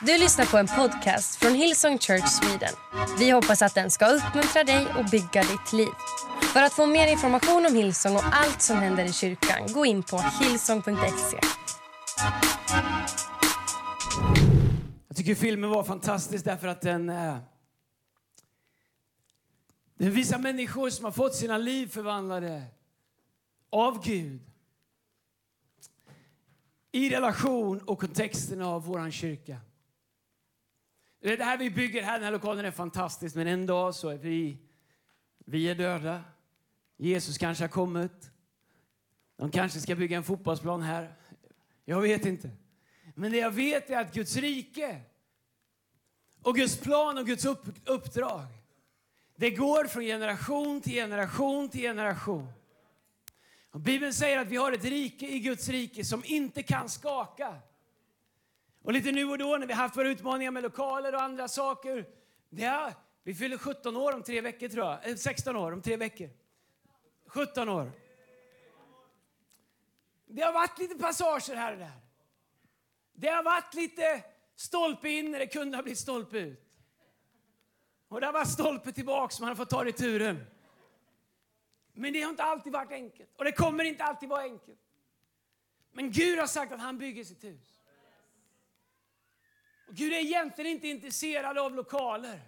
Du lyssnar på en podcast från Hillsong Church Sweden. Vi hoppas att den ska uppmuntra dig och bygga ditt liv. För att få mer information om Hillsong och allt som händer i kyrkan, gå in på hillsong.se. Jag tycker filmen var fantastisk därför att den, eh, den visar människor som har fått sina liv förvandlade av Gud i relation och kontexten av vår kyrka. Det här vi bygger här, den här lokalen är fantastisk, men en dag så är vi, vi är döda. Jesus kanske har kommit. De kanske ska bygga en fotbollsplan här. Jag vet inte. Men det jag vet är att Guds rike och Guds plan och Guds uppdrag, det går från generation till generation till generation. Och Bibeln säger att vi har ett rike i Guds rike som inte kan skaka. Och lite nu och då när vi haft våra utmaningar med lokaler och andra saker. Det vi fyller 17 år om tre veckor tror jag. Eh, 16 år om tre veckor. 17 år. Det har varit lite passager här och där. Det har varit lite stolpe in när det kunde ha blivit stolpe ut. Och det har varit stolpe tillbaka som man har fått ta returen. Men det har inte alltid varit enkelt. Och det kommer inte alltid vara enkelt. Men Gud har sagt att han bygger sitt hus. Och Gud är egentligen inte intresserad av lokaler.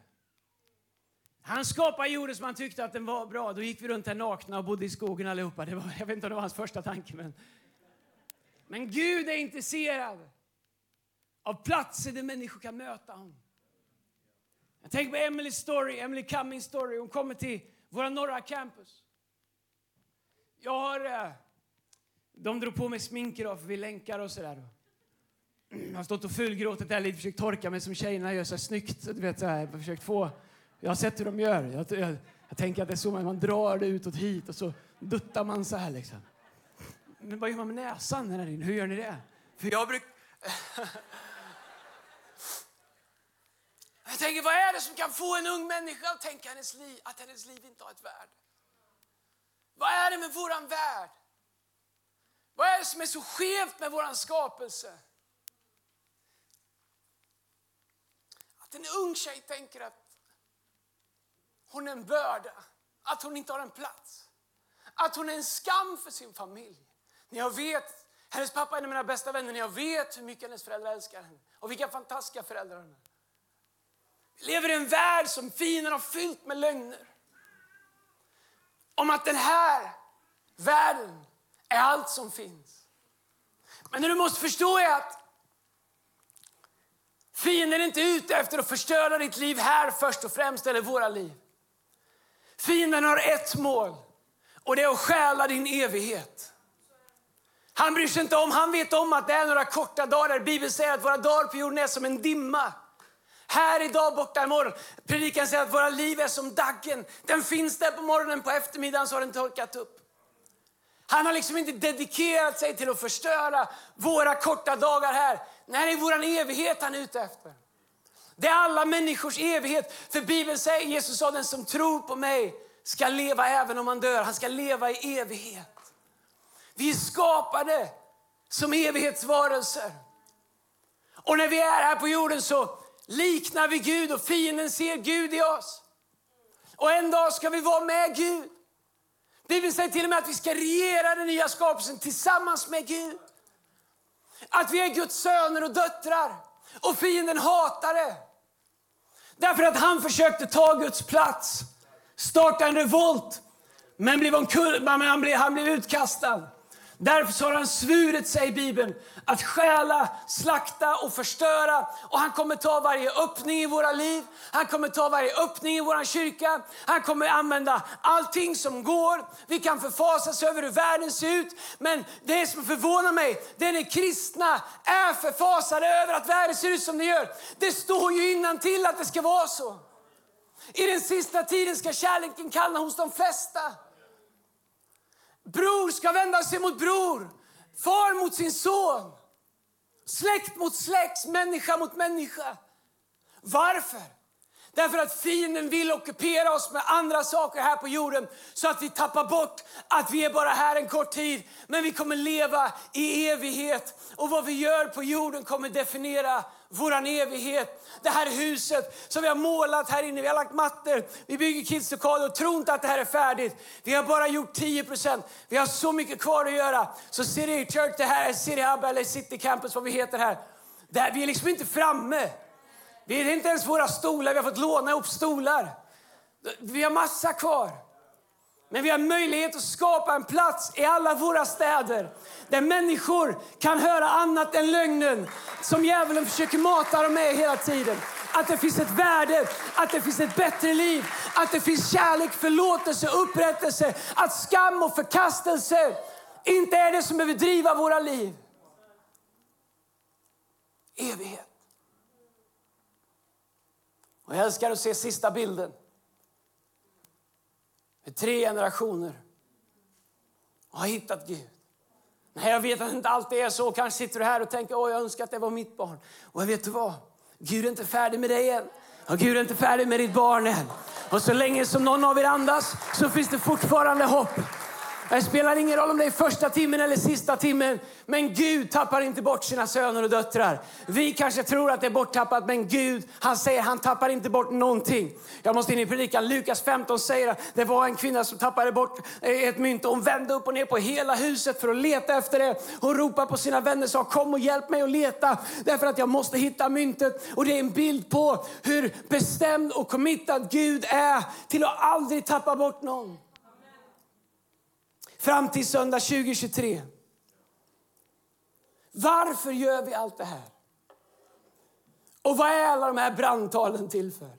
Han skapade jorden som han tyckte att den var bra. Då gick vi runt här nakna och bodde i skogen allihopa. Det var, jag vet inte om det var hans första tanke. Men, men Gud är intresserad av platser där människor kan möta honom. Jag tänker på Emelies story, Emily Cummings story. Hon kommer till våra norra campus. Jag har... Eh, de drog på mig smink idag för vi länkar och sådär. Jag har stått och fulgråtit där lite, försökt torka mig som tjejerna gör så här snyggt. Du vet, så här, försökt få, jag har sett hur de gör. Jag, jag, jag tänker att det är så man drar det utåt hit och så duttar man så här liksom. Men vad gör man med näsan här inne? Hur gör ni det? För jag brukar... jag tänker, vad är det som kan få en ung människa att tänka hennes liv, att hennes liv inte har ett värde? Vad är det med våran värld? Vad är det som är så skevt med våran skapelse? Att en ung tjej tänker att hon är en börda, att hon inte har en plats. Att hon är en skam för sin familj. När jag vet, hennes pappa är en av mina bästa vänner, när jag vet hur mycket hennes föräldrar älskar henne. Och vilka fantastiska föräldrar hon är. Vi lever i en värld som fienden har fyllt med lögner om att den här världen är allt som finns. Men det du måste förstå är att fienden är inte ute efter att förstöra ditt liv här först och främst, eller våra liv. Fienden har ett mål och det är att stjäla din evighet. Han bryr sig inte om, han vet om att det är några korta dagar. Bibeln säger att våra dagar på jorden är som en dimma. Här idag, borta imorgon. Predikan säger att våra liv är som daggen. Den finns där på morgonen, på eftermiddagen så har den torkat upp. Han har liksom inte dedikerat sig till att förstöra våra korta dagar här. Nej, det är vår evighet han är ute efter. Det är alla människors evighet. För Bibeln säger, Jesus sa, den som tror på mig ska leva även om han dör. Han ska leva i evighet. Vi är skapade som evighetsvarelser. Och när vi är här på jorden så liknar vi Gud och fienden ser Gud i oss. Och en dag ska vi vara med Gud. Bibeln säger till och med att vi ska regera den nya skapelsen tillsammans med Gud. Att vi är Guds söner och döttrar. Och fienden hatar det. Därför att han försökte ta Guds plats, starta en revolt, men blev omkull, han, blev, han blev utkastad. Därför har han svurit sig i Bibeln att stjäla, slakta och förstöra. Och han kommer ta varje öppning i våra liv. Han kommer ta varje öppning i vår kyrka. Han kommer använda allting som går. Vi kan förfasas över hur världen ser ut. Men det som förvånar mig, det är när kristna är förfasade över att världen ser ut som den gör. Det står ju innan till att det ska vara så. I den sista tiden ska kärleken kalla hos de flesta. Bror ska vända sig mot bror, far mot sin son. Släkt mot släkt, människa mot människa. Varför? Därför att fienden vill ockupera oss med andra saker här på jorden så att vi tappar bort att vi är bara här en kort tid. Men vi kommer leva i evighet. Och vad vi gör på jorden kommer definiera vår evighet. Det här huset som vi har målat här inne, vi har lagt mattor, vi bygger kidslokaler och tror inte att det här är färdigt. Vi har bara gjort 10% Vi har så mycket kvar att göra. Så City Church, det här är City Hub eller City Campus, vad vi heter här. Där, vi är liksom inte framme. Vi är inte ens våra stolar, vi har fått låna ihop stolar. Vi har massa kvar. Men vi har möjlighet att skapa en plats i alla våra städer där människor kan höra annat än lögnen som djävulen försöker mata dem med hela tiden. Att det finns ett värde, att det finns ett bättre liv, att det finns kärlek, förlåtelse, upprättelse, att skam och förkastelse inte är det som behöver driva våra liv. Evighet. Och jag älskar att se sista bilden. Med tre generationer Och har hittat Gud. Nej, jag vet att det inte alltid är så. Kanske sitter du här och tänker, åh jag önskar att det var mitt barn. Och jag vet du vad? Gud är inte färdig med dig än. Och Gud är inte färdig med ditt barn än. Och så länge som någon av er andas så finns det fortfarande hopp. Det spelar ingen roll om det är första timmen eller sista timmen. Men Gud tappar inte bort sina söner och döttrar. Vi kanske tror att det är borttappat, men Gud han säger han tappar inte bort någonting. Jag måste in i predikan. Lukas 15 säger att det var en kvinna som tappade bort eh, ett mynt. Hon vände upp och ner på hela huset för att leta efter det. Hon ropade på sina vänner och sa kom och hjälp mig att leta därför att jag måste hitta myntet. Och det är en bild på hur bestämd och committad Gud är till att aldrig tappa bort någon fram till söndag 2023. Varför gör vi allt det här? Och vad är alla de här brandtalen till för?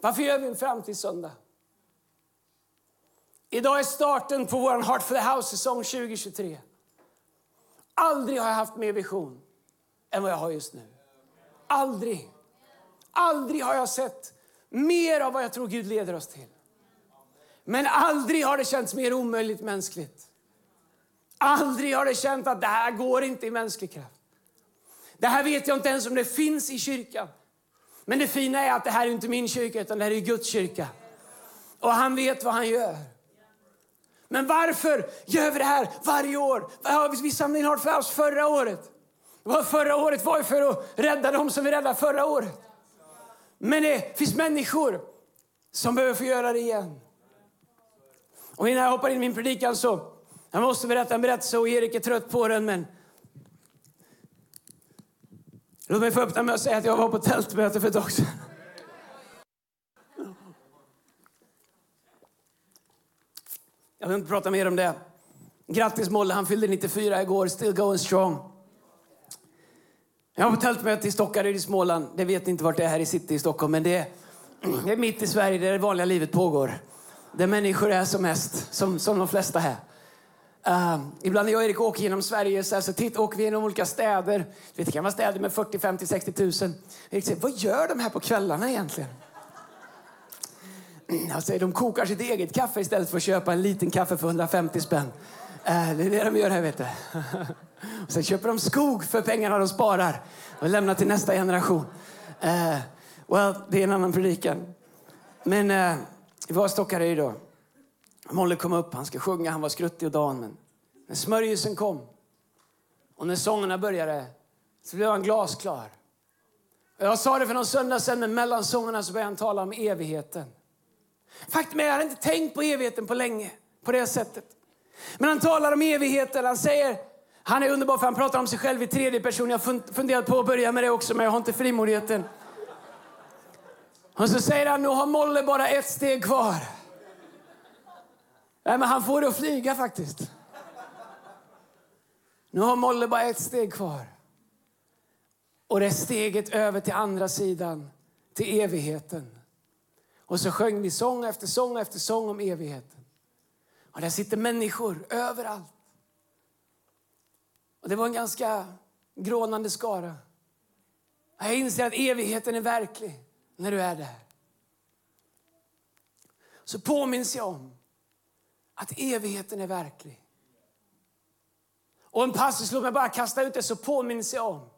Varför gör vi en framtidssöndag? Idag är starten på vår Heart for the House-säsong 2023. Aldrig har jag haft mer vision än vad jag har just nu. Aldrig. Aldrig har jag sett mer av vad jag tror Gud leder oss till. Men aldrig har det känts mer omöjligt mänskligt. Aldrig har det känt att det här går inte i mänsklig kraft. Det här vet jag inte ens om det finns i kyrkan. Men det fina är att det här är inte min kyrka utan det här är Guds kyrka. Och han vet vad han gör. Men varför gör vi det här varje år? Vi samlade in för oss förra året. Vad förra året var för att rädda dem som vi räddade förra året. Men det finns människor som behöver få göra det igen. Och innan jag hoppar in i min predikan så jag måste berätta en berättelse och Erik är trött på den men Låt mig få öppna med att säga att jag var på tältmöte för ett tag sedan. Jag vill inte prata mer om det. Grattis Molle, han fyllde 94 igår, still going strong. Jag var på tältmöte i Stockaryd i Småland. Det vet ni inte vart det är här i city i Stockholm, men det är, det är mitt i Sverige där det vanliga livet pågår där människor är som mest, som, som de flesta här. Uh, ehm, ibland när jag och Erik åker genom Sverige så, här, så titt, åker vi genom olika städer. Vet, Det kan vara städer med 40, 50, 60 000. Erik säger, vad gör de här på kvällarna egentligen? Mm, jag säger, de kokar sitt eget kaffe istället för att köpa en liten kaffe för 150 spänn. Uh, det är det de gör här, vet du. och sen köper de skog för pengarna de sparar och lämnar till nästa generation. Uh, well, det är en annan predikan. Men eh, det var Stockaryd då. Molle kom upp, han ska sjunga, han var skruttig och dan. Men när smörjelsen kom och när sångerna började så blev han glasklar. Jag sa det för någon söndag sedan, men mellan sångerna så började han tala om evigheten. Faktum är, jag hade inte tänkt på evigheten på länge, på det sättet. Men han talar om evigheten, han säger, han är underbar för han pratar om sig själv i tredje person. Jag har funderat på att börja med det också, men jag har inte frimodigheten. Och så säger han, nu har Molle bara ett steg kvar. Nej, men han får det att flyga faktiskt. Nu har Molle bara ett steg kvar. Och det är steget över till andra sidan, till evigheten. Och så sjöng vi sång efter sång efter sång om evigheten. Och där sitter människor överallt. Och det var en ganska grånande skara. Jag inser att evigheten är verklig när du är där. Så påminns jag om att evigheten är verklig. Och en passus, låt mig bara kasta ut det, så påminns jag om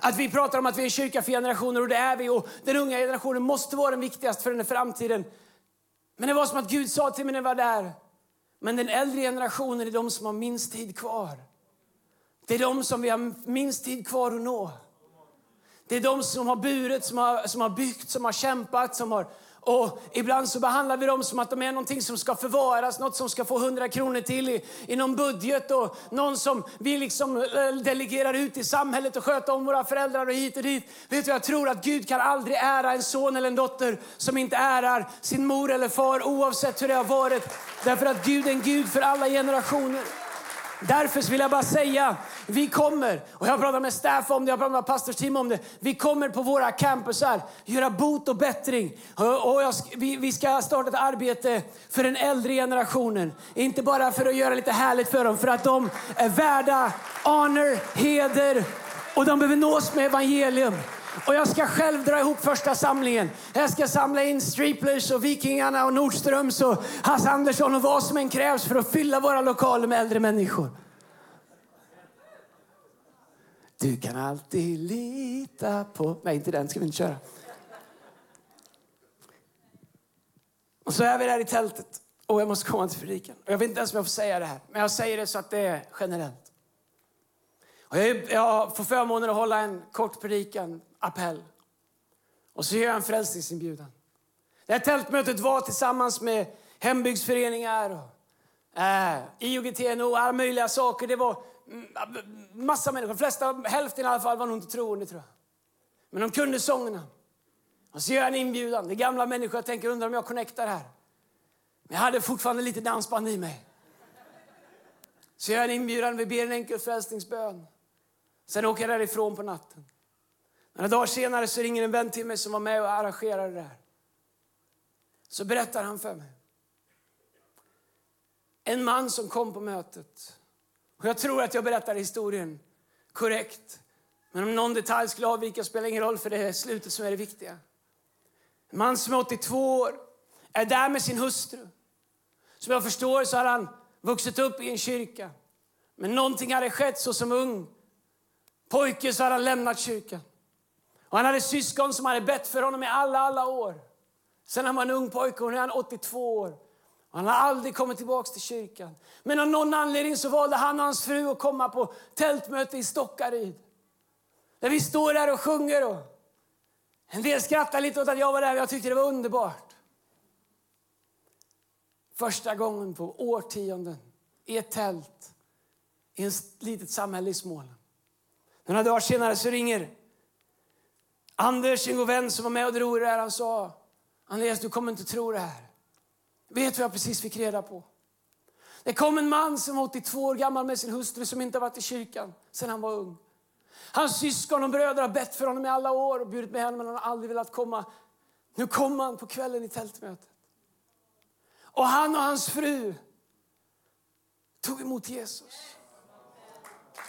Att vi pratar om att vi är en kyrka för generationer och det är vi. Och den unga generationen måste vara den viktigaste för den framtiden. Men det var som att Gud sa till mig när jag var där. Men den äldre generationen är de som har minst tid kvar. Det är de som vi har minst tid kvar att nå. Det är de som har burit, som har, som har byggt, som har kämpat, som har och ibland så behandlar vi dem som att de är någonting som ska förvaras, något som ska få 100 kronor till i, i någon budget och någon som vi liksom eh, delegerar ut i samhället och sköta om våra föräldrar och hit och dit. Vet du, jag tror att Gud kan aldrig ära en son eller en dotter som inte ärar sin mor eller far oavsett hur det har varit. Därför att Gud är en Gud för alla generationer. Därför vill jag bara säga, vi kommer, och jag pratar med staff om det, jag pratar med pastorsteam om det. Vi kommer på våra campusar göra bot och bättring. Och jag, vi, vi ska starta ett arbete för den äldre generationen. Inte bara för att göra lite härligt för dem, för att de är värda honor, heder och de behöver nås med evangelium. Och jag ska själv dra ihop första samlingen. Jag ska samla in Streeplers och Vikingarna och Nordströms och Hasse Andersson och vad som än krävs för att fylla våra lokaler med äldre människor. Du kan alltid lita på... Nej, inte den ska vi inte köra. Och så är vi där i tältet och jag måste komma till predikan. Jag vet inte ens om jag får säga det här, men jag säger det så att det är generellt. Och jag får förmånen att hålla en kort predikan appell. Och så gör jag en frälsningsinbjudan. Det här tältmötet var tillsammans med hembygdsföreningar, och, eh, äh, IOGT-NO, alla möjliga saker. Det var mm, massa människor. De flesta, hälften i alla fall, var nog inte troende tror jag. Men de kunde sångerna. Och så gör jag en inbjudan. Det är gamla människor. Jag tänker, undrar om jag connectar här. Men jag hade fortfarande lite dansband i mig. Så gör jag en inbjudan. Vi ber en enkel frälsningsbön. Sen åker jag därifrån på natten. Några dagar senare så ringer en vän till mig som var med och arrangerade det här. Så berättar han för mig. En man som kom på mötet. Och jag tror att jag berättar historien korrekt. Men om någon detalj skulle avvika spelar ingen roll för det är slutet som är det viktiga. En man som är 82 år är där med sin hustru. Som jag förstår så har han vuxit upp i en kyrka. Men någonting hade skett så som ung pojke så hade han lämnat kyrkan. Och han hade syskon som hade bett för honom i alla, alla år. Sen han var en ung pojke och nu är han 82 år. Och han har aldrig kommit tillbaka till kyrkan. Men av någon anledning så valde han och hans fru att komma på tältmöte i Stockaryd. Där vi står där och sjunger. Och en del skrattar lite åt att jag var där, jag tyckte det var underbart. Första gången på årtionden i ett tält i ett litet samhälle i Småland. Några dagar senare så ringer Anders, en god vän som var med och drog det här, han sa Andreas, du kommer inte tro det här. Vet du vad jag precis fick reda på? Det kom en man som var 82 år gammal med sin hustru som inte har varit i kyrkan sedan han var ung. Hans syskon och bröder har bett för honom i alla år och bjudit med honom men han har aldrig velat komma. Nu kom han på kvällen i tältmötet. Och han och hans fru tog emot Jesus.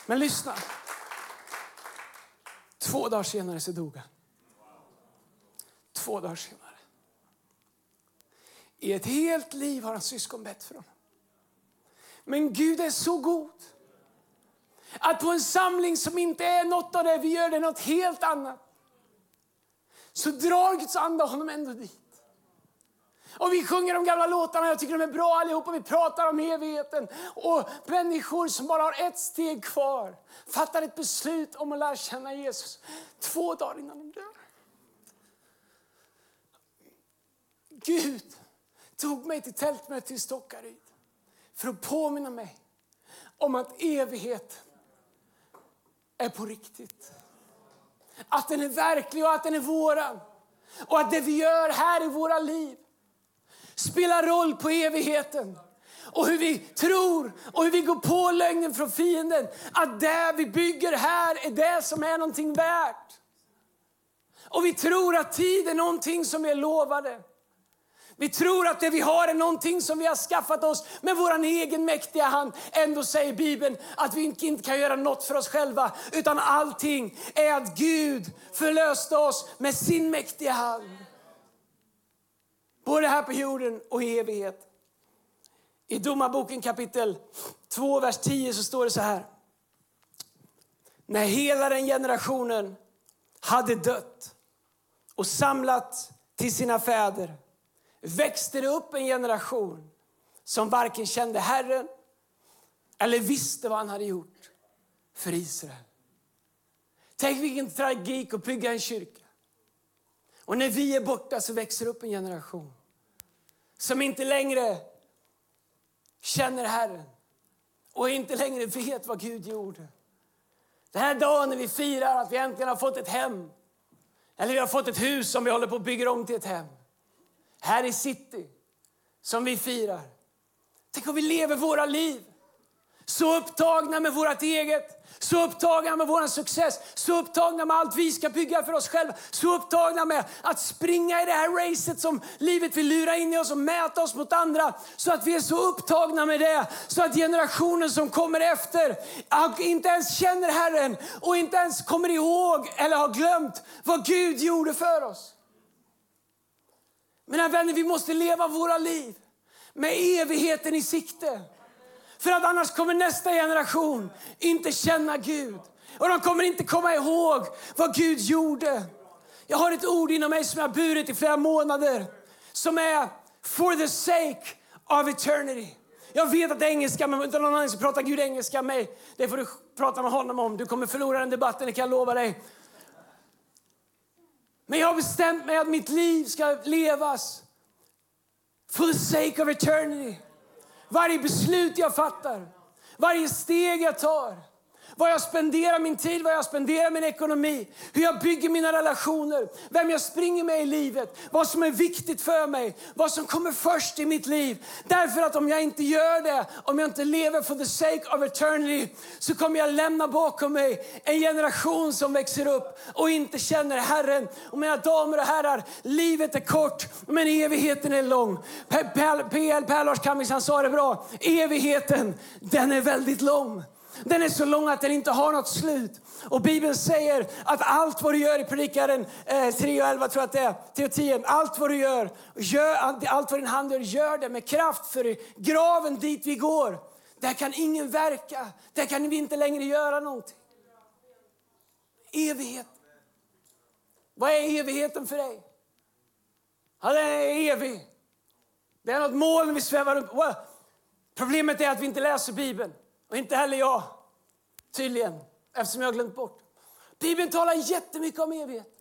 Men lyssna. Två dagar senare så dog han. Två dagar senare. I ett helt liv har hans syskon bett för honom. Men Gud är så god att på en samling som inte är något av det vi gör, det är något helt annat. Så drar Guds ande honom ändå dit. Och vi sjunger de gamla låtarna, jag tycker de är bra allihopa. Vi pratar om evigheten. Och människor som bara har ett steg kvar fattar ett beslut om att lära känna Jesus två dagar innan de dör. Gud tog mig till tältmötet i Stockaryd för att påminna mig om att evigheten är på riktigt. Att den är verklig och att den är våran. Och att det vi gör här i våra liv spelar roll på evigheten. Och hur vi tror och hur vi går på lögnen från fienden. Att det vi bygger här är det som är någonting värt. Och vi tror att tid är någonting som är lovade. Vi tror att det vi har är någonting som vi har skaffat oss med vår egen mäktiga hand. Ändå säger Bibeln att vi inte kan göra något för oss själva. Utan allting är att Gud förlöste oss med sin mäktiga hand. Både här på jorden och i evighet. I Domarboken kapitel 2, vers 10 så står det så här. När hela den generationen hade dött och samlat till sina fäder växte det upp en generation som varken kände Herren eller visste vad han hade gjort för Israel. Tänk vilken tragik att bygga en kyrka. Och när vi är borta så växer upp en generation som inte längre känner Herren och inte längre vet vad Gud gjorde. Den här dagen när vi firar att vi äntligen har fått ett hem eller vi har fått ett hus som vi håller på att bygga om till ett hem. Här i city, som vi firar. Tänk om vi lever våra liv så upptagna med vårt eget, så upptagna med vår success, så upptagna med allt vi ska bygga för oss själva, så upptagna med att springa i det här racet som livet vill lura in i oss och mäta oss mot andra. Så att vi är så upptagna med det, så att generationen som kommer efter inte ens känner Herren och inte ens kommer ihåg eller har glömt vad Gud gjorde för oss. Mina vänner, vi måste leva våra liv med evigheten i sikte. För att annars kommer nästa generation inte känna Gud. Och de kommer inte komma ihåg vad Gud gjorde. Jag har ett ord inom mig som jag burit i flera månader. Som är for the sake of eternity. Jag vet att det är engelska, men utan någon annan som pratar Gud engelska med mig. Det får du prata med honom om. Du kommer förlora den debatten, det kan jag lova dig. Men jag har bestämt mig att mitt liv ska levas for the sake of eternity. Varje beslut jag fattar, varje steg jag tar, vad jag spenderar min tid, vad jag spenderar min ekonomi, hur jag bygger mina relationer, vem jag springer med i livet, vad som är viktigt för mig, vad som kommer först i mitt liv. Därför att om jag inte gör det, om jag inte lever for the sake of eternity, så kommer jag lämna bakom mig en generation som växer upp och inte känner Herren. Och mina damer och herrar, livet är kort, men evigheten är lång. PL, Per Lars Kammis, han sa det bra, evigheten, den är väldigt lång. Den är så lång att den inte har något slut. Och Bibeln säger att allt vad du gör i Predikaren eh, 3 och 11, tror jag att det är, 3 och 10, allt vad du gör, gör, allt vad din hand gör, gör det med kraft för i graven dit vi går. Där kan ingen verka, där kan vi inte längre göra någonting. Evighet. Vad är evigheten för dig? Ja, den är evig. Det är något mål vi svävar runt. Problemet är att vi inte läser Bibeln. Och inte heller jag, tydligen, eftersom jag har glömt bort. Bibeln talar jättemycket om evighet.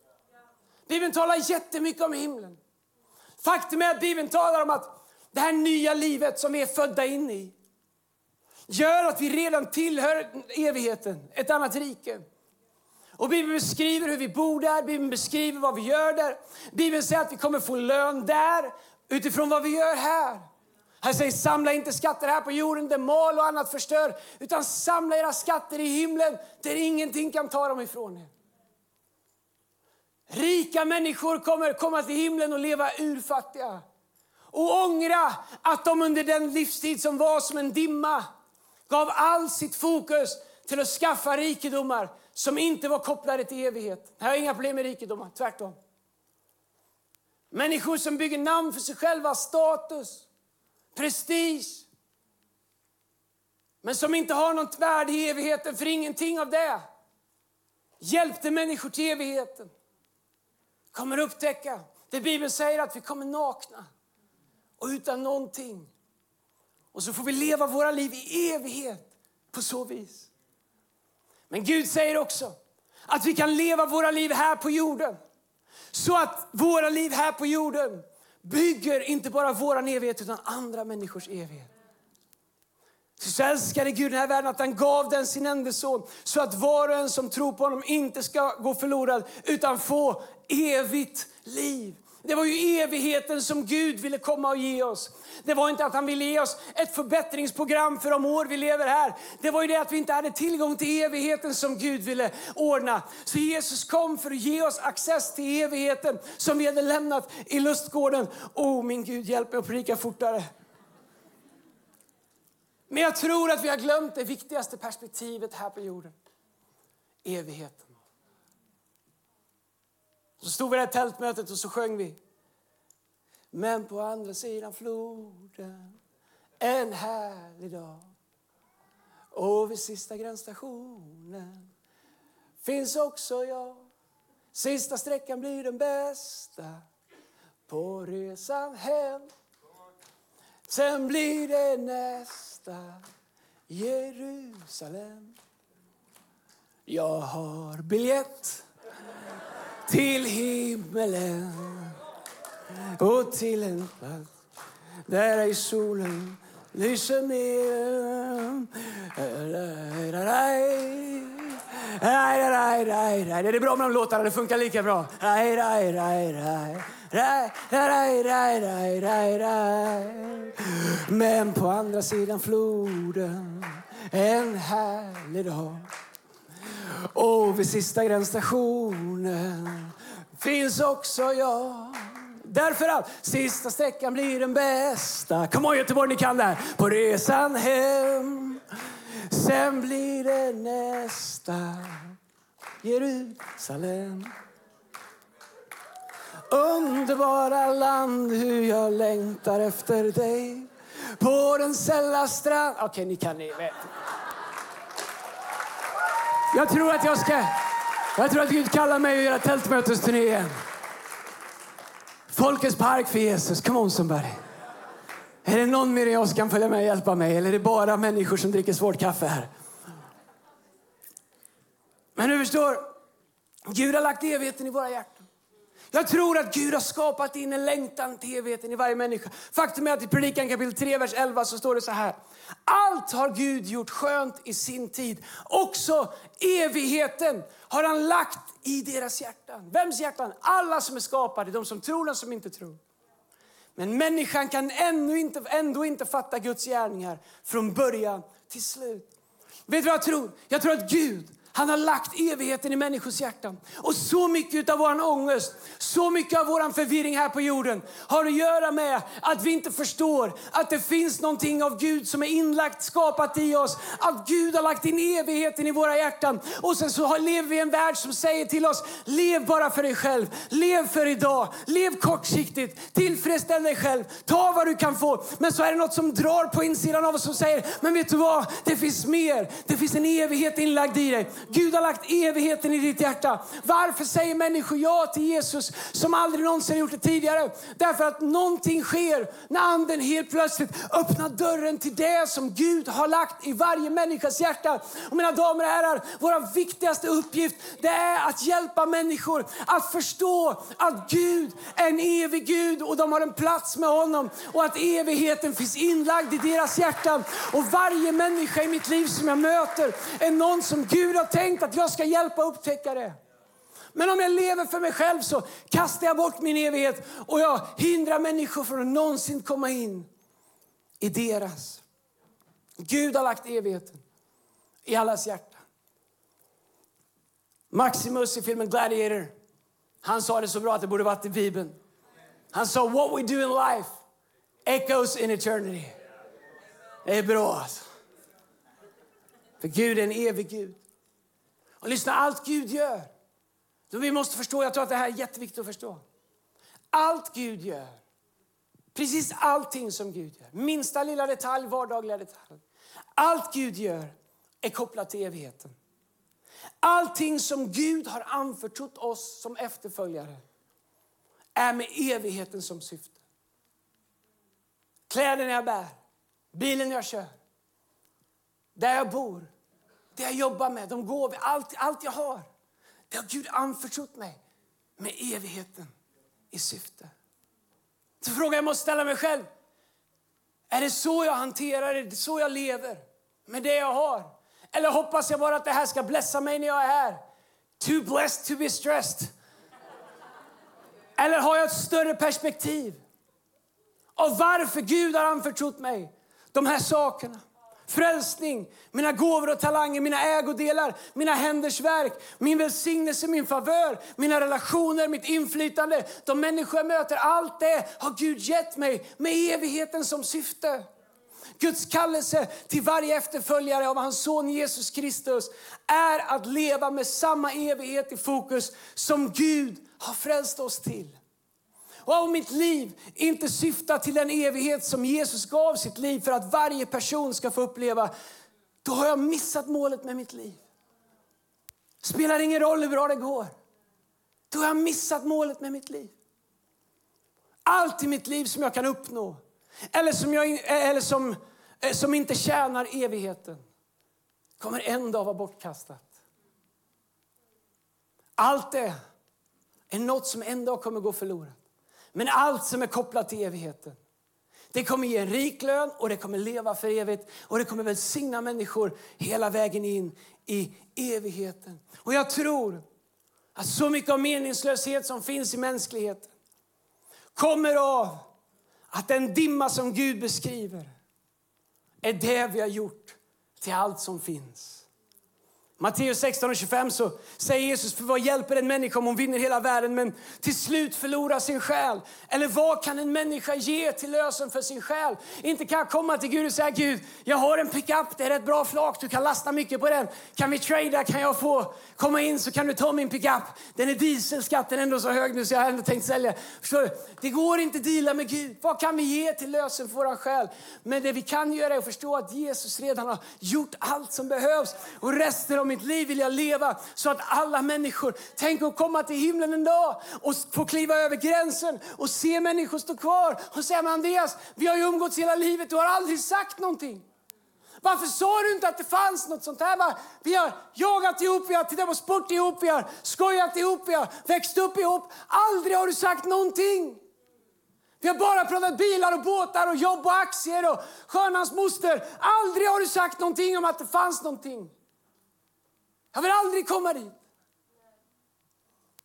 Bibeln talar jättemycket om himlen. Faktum är att Bibeln talar om att det här nya livet som vi är födda in i gör att vi redan tillhör evigheten, ett annat rike. Och Bibeln beskriver hur vi bor där, Bibeln beskriver vad vi gör där. Bibeln säger att vi kommer få lön där utifrån vad vi gör här. Han säger samla inte skatter här på jorden där mal och annat förstör, utan samla era skatter i himlen där ingenting kan ta dem ifrån er. Rika människor kommer komma till himlen och leva urfattiga och ångra att de under den livstid som var som en dimma gav all sitt fokus till att skaffa rikedomar som inte var kopplade till evighet. Jag har inga problem med rikedomar, tvärtom. Människor som bygger namn för sig själva, status, prestige. Men som inte har något värde i evigheten, för ingenting av det hjälpte människor till evigheten. Kommer upptäcka, det Bibeln säger att vi kommer nakna och utan någonting. Och så får vi leva våra liv i evighet på så vis. Men Gud säger också att vi kan leva våra liv här på jorden. Så att våra liv här på jorden bygger inte bara vår evighet utan andra människors evighet. Så älskade Gud den här världen att han gav den sin enda son så att var och en som tror på honom inte ska gå förlorad utan få evigt liv. Det var ju evigheten som Gud ville komma och ge oss. Det var inte att han ville ge oss ett förbättringsprogram för de år vi lever här. Det var ju det att vi inte hade tillgång till evigheten som Gud ville ordna. Så Jesus kom för att ge oss access till evigheten som vi hade lämnat i lustgården. Oh min Gud, hjälp mig att predika fortare. Men jag tror att vi har glömt det viktigaste perspektivet här på jorden. Evigheten. Så stod vi där i tältmötet och så sjöng vi. Men på andra sidan floden en härlig dag och vid sista gränsstationen finns också jag. Sista sträckan blir den bästa på resan hem. Sen blir det nästa Jerusalem. Jag har biljett till himmelen och till en plats där i solen lyser ner. Det är bra med de låtarna, det funkar lika bra. Men på andra sidan floden en härlig dag och vid sista gränsstationen finns också jag. Därför att sista sträckan blir den bästa. Kom on Göteborg, ni kan det här! På resan hem. Sen blir det nästa Jerusalem. Underbara land, hur jag längtar efter dig på den sälla strand... Okej, okay, ni kan ni vet. Jag tror att jag ska... Jag tror att Gud kallar mig att göra tältmötesturné igen. Folkets park för Jesus. Come on somebody. Är det någon mer än jag som kan följa med och hjälpa mig? Eller är det bara människor som dricker svårt kaffe här? Men du förstår, Gud har lagt evigheten i våra hjärtan. Jag tror att Gud har skapat in en längtan till evigheten i varje människa. Faktum är att i Predikan kapitel 3, vers 11 så står det så här. Allt har Gud gjort skönt i sin tid. Också evigheten har han lagt i deras hjärtan. Vems hjärtan? Alla som är skapade, de som tror och de som inte tror. Men människan kan ändå inte, ändå inte fatta Guds gärningar från början till slut. Vet du vad jag tror? Jag tror att Gud han har lagt evigheten i människors hjärtan. Och så mycket av vår ångest, så mycket av vår förvirring här på jorden har att göra med att vi inte förstår att det finns någonting av Gud som är inlagt, skapat i oss. Att Gud har lagt in evigheten i våra hjärtan. Och sen så lever vi i en värld som säger till oss, lev bara för dig själv. Lev för idag. Lev kortsiktigt. Tillfredsställ dig själv. Ta vad du kan få. Men så är det något som drar på insidan av oss som säger, men vet du vad? Det finns mer. Det finns en evighet inlagd i dig. Gud har lagt evigheten i ditt hjärta. Varför säger människor ja till Jesus som aldrig någonsin gjort det tidigare? Därför att någonting sker när anden helt plötsligt öppnar dörren till det som Gud har lagt i varje människas hjärta. Och mina damer och herrar, vår viktigaste uppgift det är att hjälpa människor att förstå att Gud är en evig Gud och de har en plats med honom och att evigheten finns inlagd i deras hjärtan. Och varje människa i mitt liv som jag möter är någon som Gud har tänkt att jag ska hjälpa upptäckare. upptäcka det. Men om jag lever för mig själv så kastar jag bort min evighet och jag hindrar människor från att någonsin komma in i deras. Gud har lagt evigheten i allas hjärta. Maximus i filmen Gladiator, han sa det så bra att det borde varit i Bibeln. Han sa what we do in life echoes in eternity. Det är bra alltså. För Gud är en evig Gud. Och lyssna, allt Gud gör. Så vi måste förstå, jag tror att det här är jätteviktigt att förstå. Allt Gud gör, precis allting som Gud gör, minsta lilla detalj, vardagliga detalj. Allt Gud gör är kopplat till evigheten. Allting som Gud har anförtrott oss som efterföljare är med evigheten som syfte. Kläderna jag bär, bilen jag kör, där jag bor, det jag jobbar med, de gåvor, allt, allt jag har. Det har Gud anförtrott mig med evigheten i syfte. Så frågan jag måste ställa mig själv. Är det så jag hanterar det? Är det så jag lever? Med det jag har? Eller hoppas jag bara att det här ska blessa mig när jag är här? Too blessed to be stressed. Eller har jag ett större perspektiv? Av varför Gud har anförtrott mig de här sakerna frälsning, mina gåvor och talanger, mina ägodelar, mina händers verk, min välsignelse, min favör, mina relationer, mitt inflytande, de människor jag möter. Allt det har Gud gett mig med evigheten som syfte. Guds kallelse till varje efterföljare av hans son Jesus Kristus är att leva med samma evighet i fokus som Gud har frälst oss till. Och om mitt liv inte syftar till den evighet som Jesus gav sitt liv för att varje person ska få uppleva, då har jag missat målet med mitt liv. Spelar ingen roll hur bra det går. Då har jag missat målet med mitt liv. Allt i mitt liv som jag kan uppnå eller som, jag, eh, eller som, eh, som inte tjänar evigheten kommer en dag vara bortkastat. Allt det är något som en dag kommer gå förlorat. Men allt som är kopplat till evigheten det kommer ge en rik lön och det kommer leva för evigt och det kommer välsigna människor hela vägen in i evigheten. Och jag tror att så mycket av meningslöshet som finns i mänskligheten kommer av att den dimma som Gud beskriver är det vi har gjort till allt som finns. Matteus 16 och 25 så säger Jesus, för vad hjälper en människa om hon vinner hela världen men till slut förlorar sin själ? Eller vad kan en människa ge till lösen för sin själ? Inte kan jag komma till Gud och säga, Gud, jag har en pickup, det är ett bra flak, du kan lasta mycket på den. Kan vi trada? Kan jag få komma in så kan du ta min pickup? Den är dieselskatten ändå så hög nu så jag har ändå tänkt sälja. Förstår du? Det går inte att deala med Gud. Vad kan vi ge till lösen för vår själ? Men det vi kan göra är att förstå att Jesus redan har gjort allt som behövs och resten mitt liv vill jag leva så att alla människor, tänk att komma till himlen en dag och få kliva över gränsen och se människor stå kvar och säga, men Andreas, vi har ju umgåtts hela livet, du har aldrig sagt någonting. Varför sa du inte att det fanns något sånt här? Vi har jagat ihop, vi har tittat på sport ihop, vi har skojat ihop, vi har växt upp ihop. Aldrig har du sagt någonting. Vi har bara pratat bilar och båtar och jobb och aktier och skönans moster. Aldrig har du sagt någonting om att det fanns någonting. Jag vill aldrig komma dit.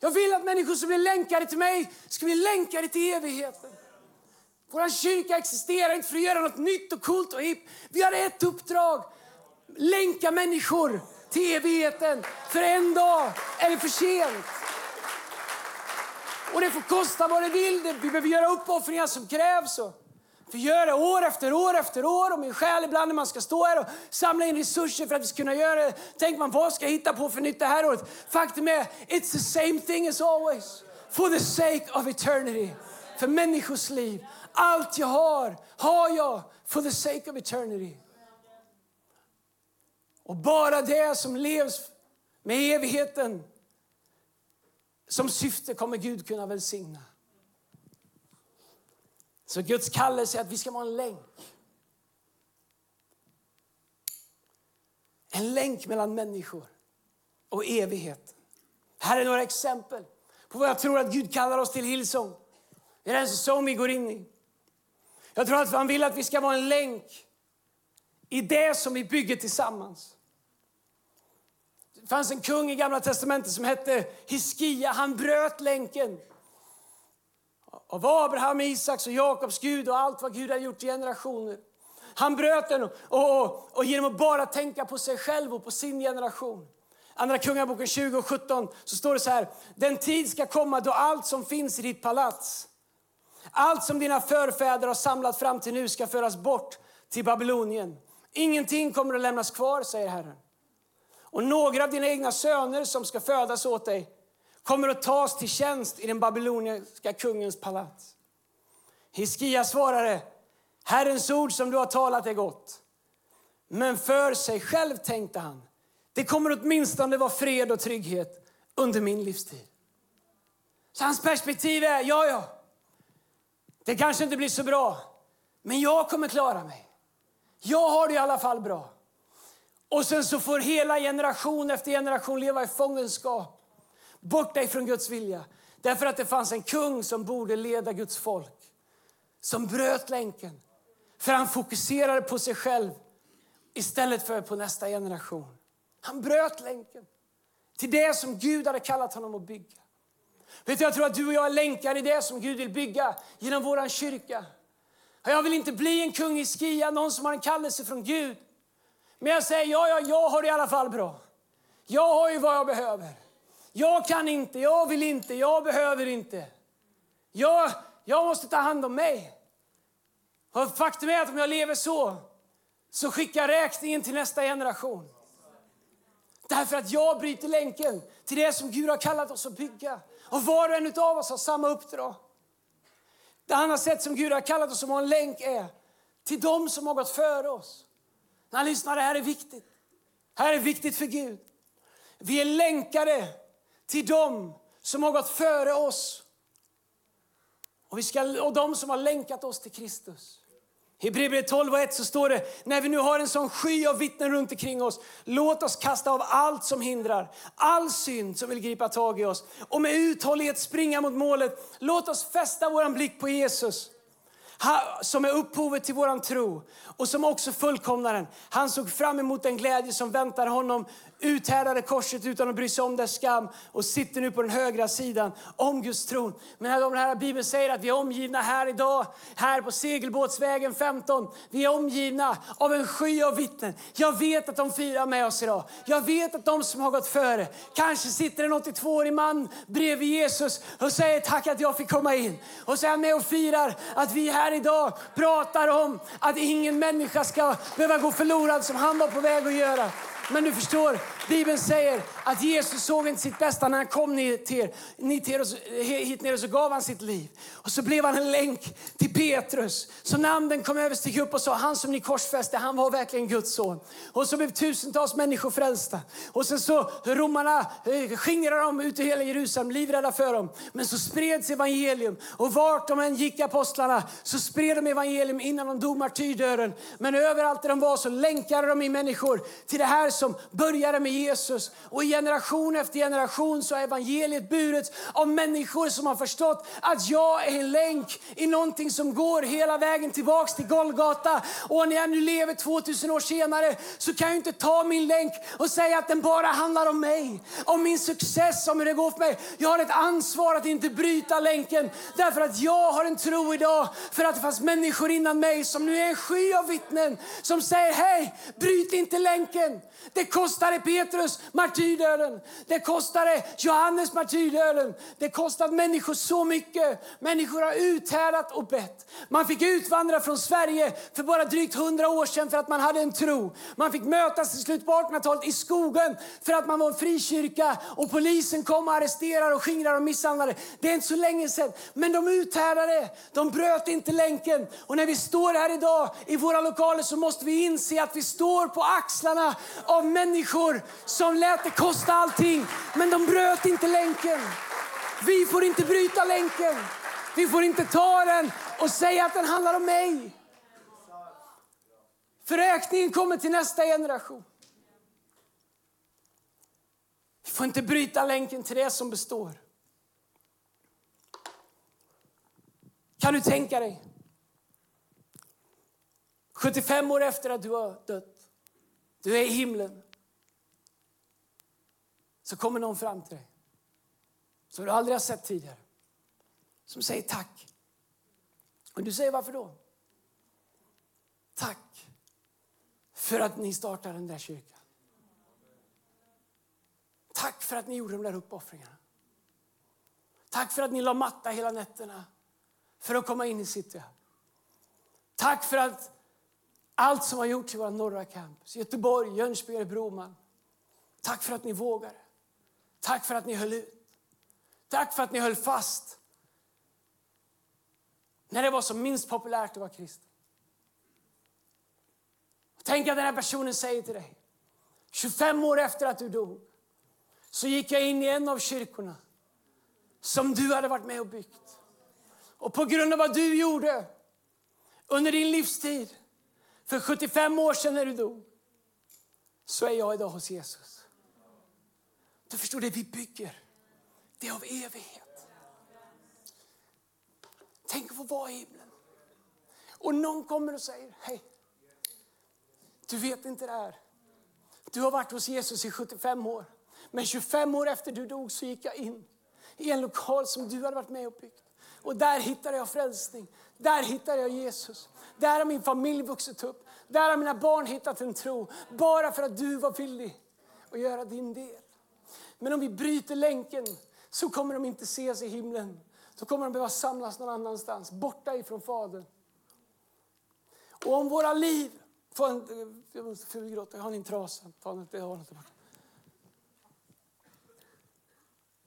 Jag vill att människor som blir länkade till mig ska bli länkade till evigheten. Vår kyrka existerar inte för att göra något nytt och coolt och hipp. Vi har ett uppdrag. Länka människor till evigheten. För en dag är det för sent. Och det får kosta vad det vill. Vi behöver göra uppoffringar som krävs. Vi gör det år efter år efter år och min själ ibland när man ska stå här och samla in resurser för att vi ska kunna göra det. Tänk man vad ska jag hitta på för nytt det här året? Faktum är, it's the same thing as always. For the sake of eternity. För människors liv. Allt jag har, har jag for the sake of eternity. Och bara det som levs med evigheten som syfte kommer Gud kunna välsigna. Så Guds kallelse är att vi ska vara en länk. En länk mellan människor och evighet. Här är några exempel på vad jag tror att Gud kallar oss till Hillsong. Det är den säsong vi går in i. Jag tror att han vill att vi ska vara en länk i det som vi bygger tillsammans. Det fanns en kung i Gamla testamentet som hette Hiskia. Han bröt länken av Abraham, Isaks och Jakobs Gud och allt vad Gud har gjort i generationer. Han bröt den och, och, och genom att bara tänka på sig själv och på sin generation. Andra Kungaboken 20 och 17 så står det så här. Den tid ska komma då allt som finns i ditt palats, allt som dina förfäder har samlat fram till nu ska föras bort till Babylonien. Ingenting kommer att lämnas kvar, säger Herren. Och några av dina egna söner som ska födas åt dig kommer att tas till tjänst i den babyloniska kungens palats. Hiskia svarade, Herrens ord som du har talat är gott. Men för sig själv tänkte han, det kommer åtminstone vara fred och trygghet under min livstid. Så hans perspektiv är, ja, ja, det kanske inte blir så bra, men jag kommer klara mig. Jag har det i alla fall bra. Och sen så får hela generation efter generation leva i fångenskap borta från Guds vilja. Därför att det fanns en kung som borde leda Guds folk. Som bröt länken. För han fokuserade på sig själv istället för på nästa generation. Han bröt länken till det som Gud hade kallat honom att bygga. Vet du, jag tror att du och jag är länkar i det som Gud vill bygga genom vår kyrka. Jag vill inte bli en kung i Skia, någon som har en kallelse från Gud. Men jag säger, ja, ja, jag har det i alla fall bra. Jag har ju vad jag behöver. Jag kan inte, jag vill inte, jag behöver inte. Jag, jag måste ta hand om mig. Och faktum är att om jag lever så, så skickar jag räkningen till nästa generation. Därför att jag bryter länken till det som Gud har kallat oss att bygga. Och var och en av oss har samma uppdrag. Det andra sätt som Gud har kallat oss att ha en länk är till dem som har gått före oss. När lyssnar, det här är viktigt. Det här är viktigt för Gud. Vi är länkade till dem som har gått före oss. Och, vi ska, och de som har länkat oss till Kristus. I Hebreerbrevet 12 och 1 så står det, när vi nu har en sån sky av vittnen runt omkring oss, låt oss kasta av allt som hindrar, all synd som vill gripa tag i oss och med uthållighet springa mot målet. Låt oss fästa vår blick på Jesus som är upphovet till våran tro och som också fullkomnar den. Han såg fram emot den glädje som väntar honom uthärdade korset utan att bry sig om dess skam och sitter nu på den högra sidan om Guds tron. Men här, de här Bibeln säger att vi är omgivna här idag, här på segelbåtsvägen 15. Vi är omgivna av en sky av vittnen. Jag vet att de firar med oss idag. Jag vet att de som har gått före, kanske sitter en 82-årig man bredvid Jesus och säger tack att jag fick komma in. Och så är han med och firar att vi här idag pratar om att ingen människa ska behöva gå förlorad som han var på väg att göra. Men du förstår, Bibeln säger att Jesus såg inte sitt bästa när han kom ner till, ner till, hit ner och så gav han sitt liv. Och så blev han en länk till Petrus. Så när anden kom över steg upp och sa han som ni korsfäste, han var verkligen Guds son. Och så blev tusentals människor frälsta. Och sen så romarna eh, skingrade dem ut i hela Jerusalem, livrädda för dem. Men så spreds evangelium och vart de än gick apostlarna så spred de evangelium innan de dog martyrdöden. Men överallt där de var så länkade de in människor till det här som började med Jesus. Och generation efter generation så har evangeliet burits av människor som har förstått att jag är en länk i någonting som går hela vägen tillbaks till Golgata. Och när jag nu lever 2000 år senare så kan jag inte ta min länk och säga att den bara handlar om mig, om min success, om hur det går för mig. Jag har ett ansvar att inte bryta länken därför att jag har en tro idag för att det fanns människor innan mig som nu är en sky av vittnen som säger hej, bryt inte länken. Det kostade Petrus martyrdöden. Det kostade Johannes martyrdöden. Det kostade människor så mycket. Människor har uthärdat och bett. Man fick utvandra från Sverige för bara drygt hundra år sedan för att man hade en tro. Man fick mötas i slutet på 1800-talet i skogen för att man var en frikyrka och polisen kom och arresterade och skingrade och misshandlade. Det är inte så länge sedan. Men de uthärdade. De bröt inte länken. Och när vi står här idag i våra lokaler så måste vi inse att vi står på axlarna av människor som lät det kosta allting, men de bröt inte länken. Vi får inte bryta länken. Vi får inte ta den och säga att den handlar om mig. För räkningen kommer till nästa generation. Vi får inte bryta länken till det som består. Kan du tänka dig? 75 år efter att du har dött. Du är i himlen. Så kommer någon fram till dig som du aldrig har sett tidigare. Som säger tack. Och du säger varför då? Tack för att ni startade den där kyrkan. Tack för att ni gjorde de där uppoffringarna. Tack för att ni la matta hela nätterna för att komma in i city. Tack för att allt som har gjorts i våra norra campus, Göteborg, Jönköping, Broman. Tack för att ni vågade. Tack för att ni höll ut. Tack för att ni höll fast. När det var som minst populärt att vara kristen. Tänk att den här personen säger till dig, 25 år efter att du dog, så gick jag in i en av kyrkorna som du hade varit med och byggt. Och på grund av vad du gjorde under din livstid för 75 år sedan när du dog, så är jag idag hos Jesus. Du förstår, det vi bygger, det är av evighet. Tänk att få vara i himlen. Och någon kommer och säger, hej, du vet inte det här. Du har varit hos Jesus i 75 år. Men 25 år efter du dog så gick jag in i en lokal som du hade varit med och byggt. Och där hittade jag frälsning. Där hittade jag Jesus. Där har min familj vuxit upp. Där har mina barn hittat en tro. Bara för att du var villig att göra din del. Men om vi bryter länken så kommer de inte ses i himlen. Då kommer de behöva samlas någon annanstans, borta ifrån Fadern. Och om våra liv... Får en, jag måste fulgråta, jag har en trasa. Ta den, jag har den tillbaka.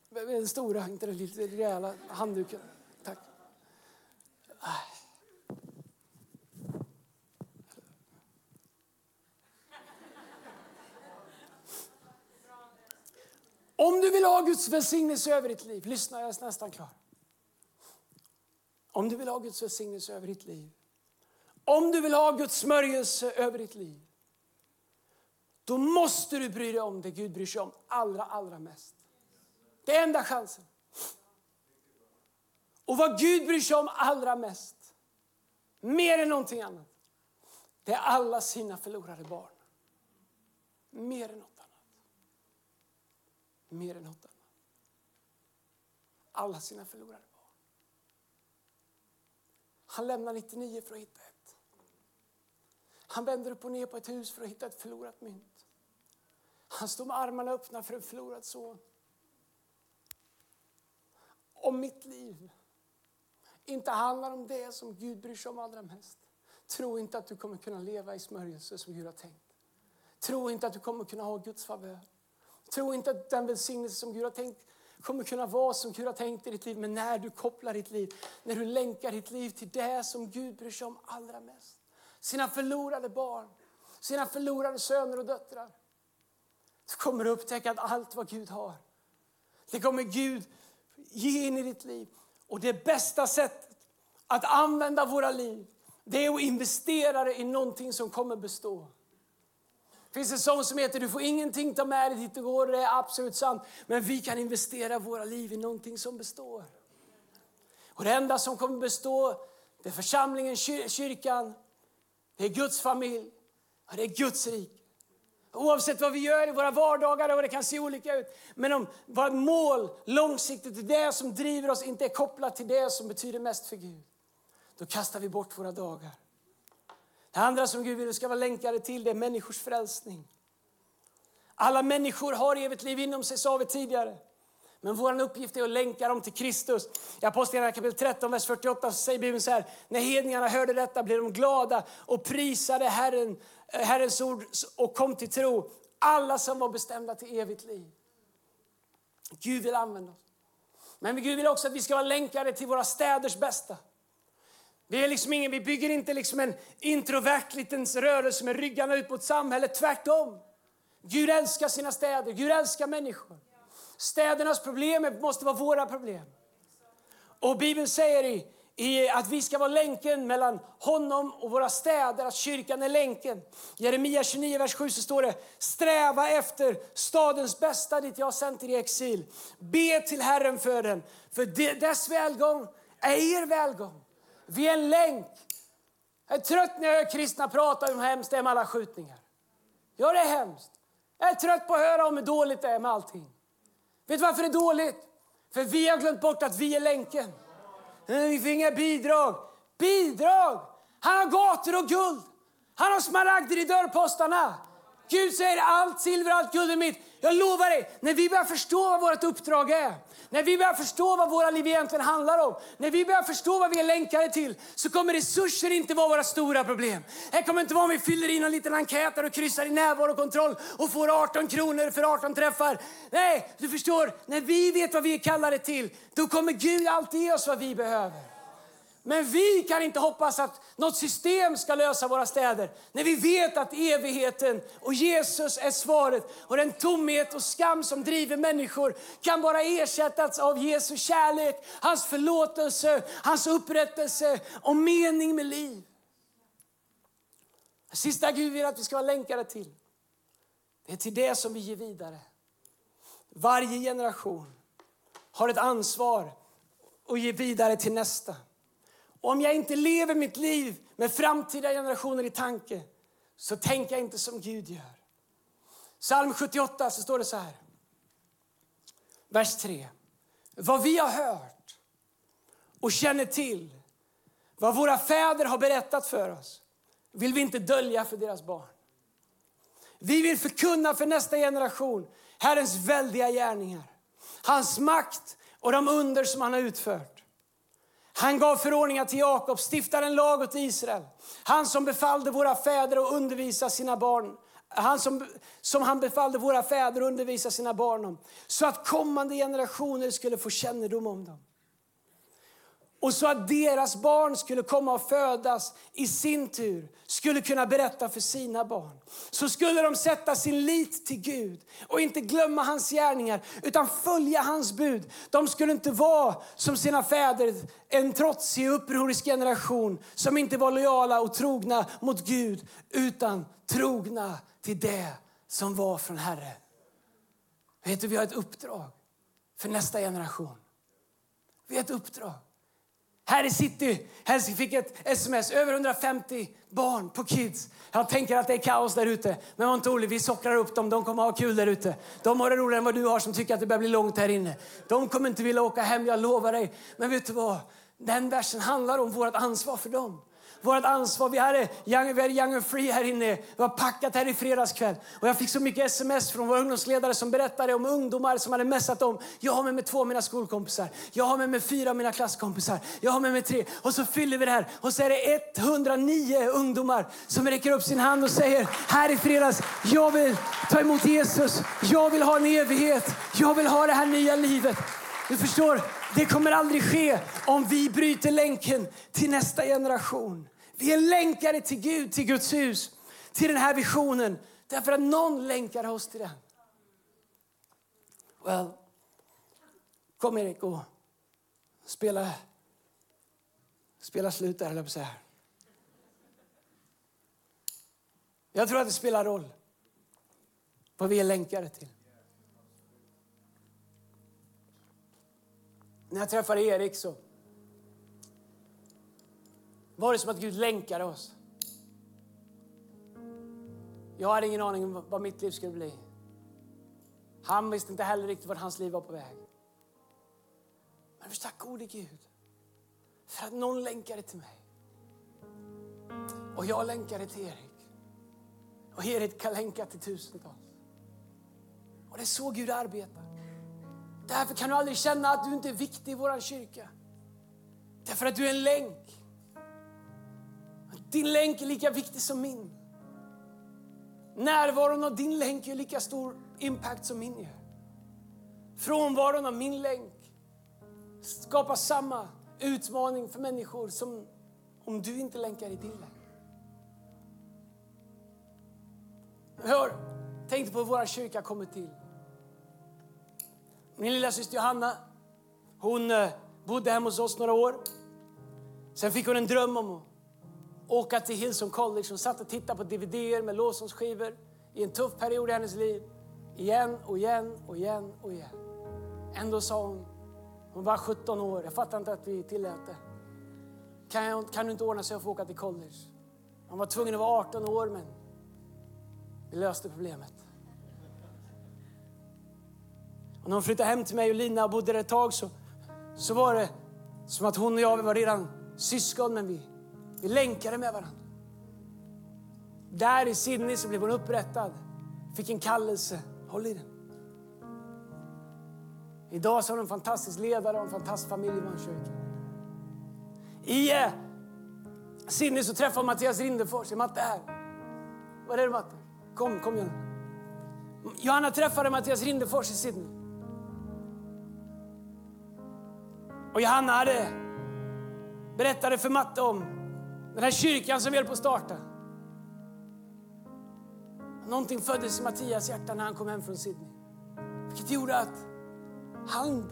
Den stora, inte den lilla rejäla handduken. Tack. Om du vill ha Guds välsignelse över ditt liv, lyssna jag är nästan klar. Om du vill ha Guds välsignelse över ditt liv, om du vill ha Guds smörjelse över ditt liv, då måste du bry dig om det Gud bryr sig om allra, allra mest. Det är enda chansen. Och vad Gud bryr sig om allra mest, mer än någonting annat, det är alla sina förlorade barn. Mer än något. Mer än något annat. Alla sina förlorade barn. Han lämnar 99 för att hitta ett. Han vänder upp och ner på ett hus för att hitta ett förlorat mynt. Han står med armarna öppna för en förlorad son. Om mitt liv inte handlar om det som Gud bryr sig om allra mest. Tro inte att du kommer kunna leva i smörjelse som Gud har tänkt. Tro inte att du kommer kunna ha Guds favör. Tro inte att den välsignelse som Gud har tänkt kommer kunna vara som Gud har tänkt i ditt liv. Men när du kopplar ditt liv, när du länkar ditt liv till det som Gud bryr sig om allra mest. Sina förlorade barn, sina förlorade söner och döttrar. Så kommer du upptäcka att allt vad Gud har, det kommer Gud ge in i ditt liv. Och det bästa sättet att använda våra liv, det är att investera det i någonting som kommer bestå. Det finns en sång som heter Du får ingenting ta med dig dit du går. Det är absolut sant. Men vi kan investera våra liv i någonting som består. Och det enda som kommer bestå, det är församlingen, kyrkan, det är Guds familj, och det är Guds rike. Oavsett vad vi gör i våra vardagar och det kan se olika ut. Men om vårt mål långsiktigt, det som driver oss, inte är kopplat till det som betyder mest för Gud. Då kastar vi bort våra dagar. Det andra som Gud vill ska vara länkade till det är människors frälsning. Alla människor har evigt liv inom sig, sa vi tidigare. Men vår uppgift är att länka dem till Kristus. I Apostlagärningarna kapitel 13, vers 48 säger Bibeln så här. När hedningarna hörde detta blev de glada och prisade Herren, eh, Herrens ord och kom till tro. Alla som var bestämda till evigt liv. Gud vill använda oss. Men Gud vill också att vi ska vara länkade till våra städers bästa. Vi, är liksom ingen, vi bygger inte liksom en introvert liten rörelse med ryggarna ut mot samhället. Tvärtom. Gud älskar sina städer, Gud älskar människor. Städernas problem måste vara våra problem. Och Bibeln säger i, i att vi ska vara länken mellan honom och våra städer, att kyrkan är länken. Jeremia 29, vers 7 så står det Sträva efter stadens bästa dit jag har sänt er i exil. Be till Herren för den, för dess välgång är er välgång. Vi är en länk. Jag är trött när jag hör kristna prata om hur hemskt det är med alla skjutningar. Ja, det är hemskt. Jag är trött på att höra om hur dåligt det är med allting. Vet du varför det är dåligt? För vi har glömt bort att vi är länken. Eh, vi får inga bidrag. Bidrag! Han har gator och guld. Han har smaragder i dörrpostarna. Gud säger allt silver allt guld är mitt. Jag lovar dig, när vi börjar förstå vad vårt uppdrag är, när vi börjar förstå vad våra liv egentligen handlar om, när vi börjar förstå vad vi är länkade till, så kommer resurser inte vara våra stora problem. Det kommer inte vara om vi fyller in en liten enkät och kryssar i närvarokontroll och får 18 kronor för 18 träffar. Nej, du förstår, när vi vet vad vi är kallade till, då kommer Gud alltid ge oss vad vi behöver. Men vi kan inte hoppas att något system ska lösa våra städer. När vi vet att evigheten och Jesus är svaret. Och den tomhet och skam som driver människor kan bara ersättas av Jesu kärlek, hans förlåtelse, hans upprättelse och mening med liv. Det sista Gud vill att vi ska vara länkade till, det är till det som vi ger vidare. Varje generation har ett ansvar att ge vidare till nästa. Om jag inte lever mitt liv med framtida generationer i tanke så tänker jag inte som Gud gör. Psalm 78 så står det så här. Vers 3. Vad vi har hört och känner till, vad våra fäder har berättat för oss, vill vi inte dölja för deras barn. Vi vill förkunna för nästa generation Herrens väldiga gärningar, hans makt och de under som han har utfört. Han gav förordningar till Jakob, stiftade en lag åt Israel. Han som befallde våra fäder att undervisa sina barn. Han som, som han befallde våra fäder att undervisa sina barn om. Så att kommande generationer skulle få kännedom om dem och så att deras barn skulle komma och födas i sin tur skulle kunna berätta för sina barn. Så skulle de sätta sin lit till Gud och inte glömma hans gärningar utan följa hans bud. De skulle inte vara som sina fäder, en trotsig upprorisk generation som inte var lojala och trogna mot Gud utan trogna till det som var från Herren. Vet du, vi har ett uppdrag för nästa generation. Vi har ett uppdrag. Här i city här fick ett sms, över 150 barn på Kids. Jag tänker att det är kaos där ute. Men var inte orolig, vi sockrar upp dem. De kommer ha kul där ute. De har det roligare än vad du har som tycker att det börjar bli långt här inne. De kommer inte vilja åka hem, jag lovar dig. Men vet du vad? Den versen handlar om vårt ansvar för dem vårt ansvar. Vi hade young, vi hade young and free här inne. Vi har packat här i fredagskväll. Och jag fick så mycket sms från våra ungdomsledare som berättade om ungdomar som hade messat om. Jag har med mig två av mina skolkompisar. Jag har med mig fyra av mina klasskompisar. Jag har med mig tre. Och så fyller vi det här. Och så är det 109 ungdomar som räcker upp sin hand och säger här i fredags, jag vill ta emot Jesus. Jag vill ha en evighet. Jag vill ha det här nya livet. Du förstår, det kommer aldrig ske om vi bryter länken till nästa generation. Vi är länkade till Gud, till Guds hus, till den här visionen. Därför att någon länkar oss till den. Well, kom Erik och spela, spela slut där, jag säga. Jag tror att det spelar roll vad vi är länkade till. När jag träffade Erik så var det som att Gud länkade oss. Jag hade ingen aning om vad mitt liv skulle bli. Han visste inte heller riktigt vart hans liv var på väg. Men vi tack gode Gud för att någon länkade till mig. Och jag länkade till Erik. Och Erik kan länka till tusentals. Och det är så Gud arbetar. Därför kan du aldrig känna att du inte är viktig i vår kyrka. Därför att du är en länk. Din länk är lika viktig som min. Närvaron av din länk är lika stor impact som min gör. Frånvaron av min länk skapar samma utmaning för människor som om du inte länkar i din länk. Hör, tänk på hur vår kyrka kommer till. Min lilla syster Johanna, hon eh, bodde hemma hos oss några år. Sen fick hon en dröm om att åka till Hillsong College. Hon satt och tittade på dvd med lovsångsskivor i en tuff period i hennes liv. Igen och igen och igen och igen. Ändå sa hon, hon var 17 år, jag fattar inte att vi tillät det. Kan, jag, kan du inte ordna så jag får åka till college? Hon var tvungen att vara 18 år men vi löste problemet. Och när hon flyttade hem till mig och Lina och bodde där ett tag så, så var det som att hon och jag var redan syskon men vi, vi länkade med varandra. Där i Sydney så blev hon upprättad, fick en kallelse. Håll i den. Idag så har hon en fantastisk ledare och en fantastisk familj i kyrka. I eh, Sydney så träffade hon Mattias Rindefors. Är Matte här? Var är du Matte? Kom, kom igen. Johanna träffade Mattias Rindefors i Sydney. Och Johanna hade berättade för Matte om den här kyrkan som vi höll på att starta. Någonting föddes i Mattias hjärta när han kom hem från Sydney. Vilket gjorde att han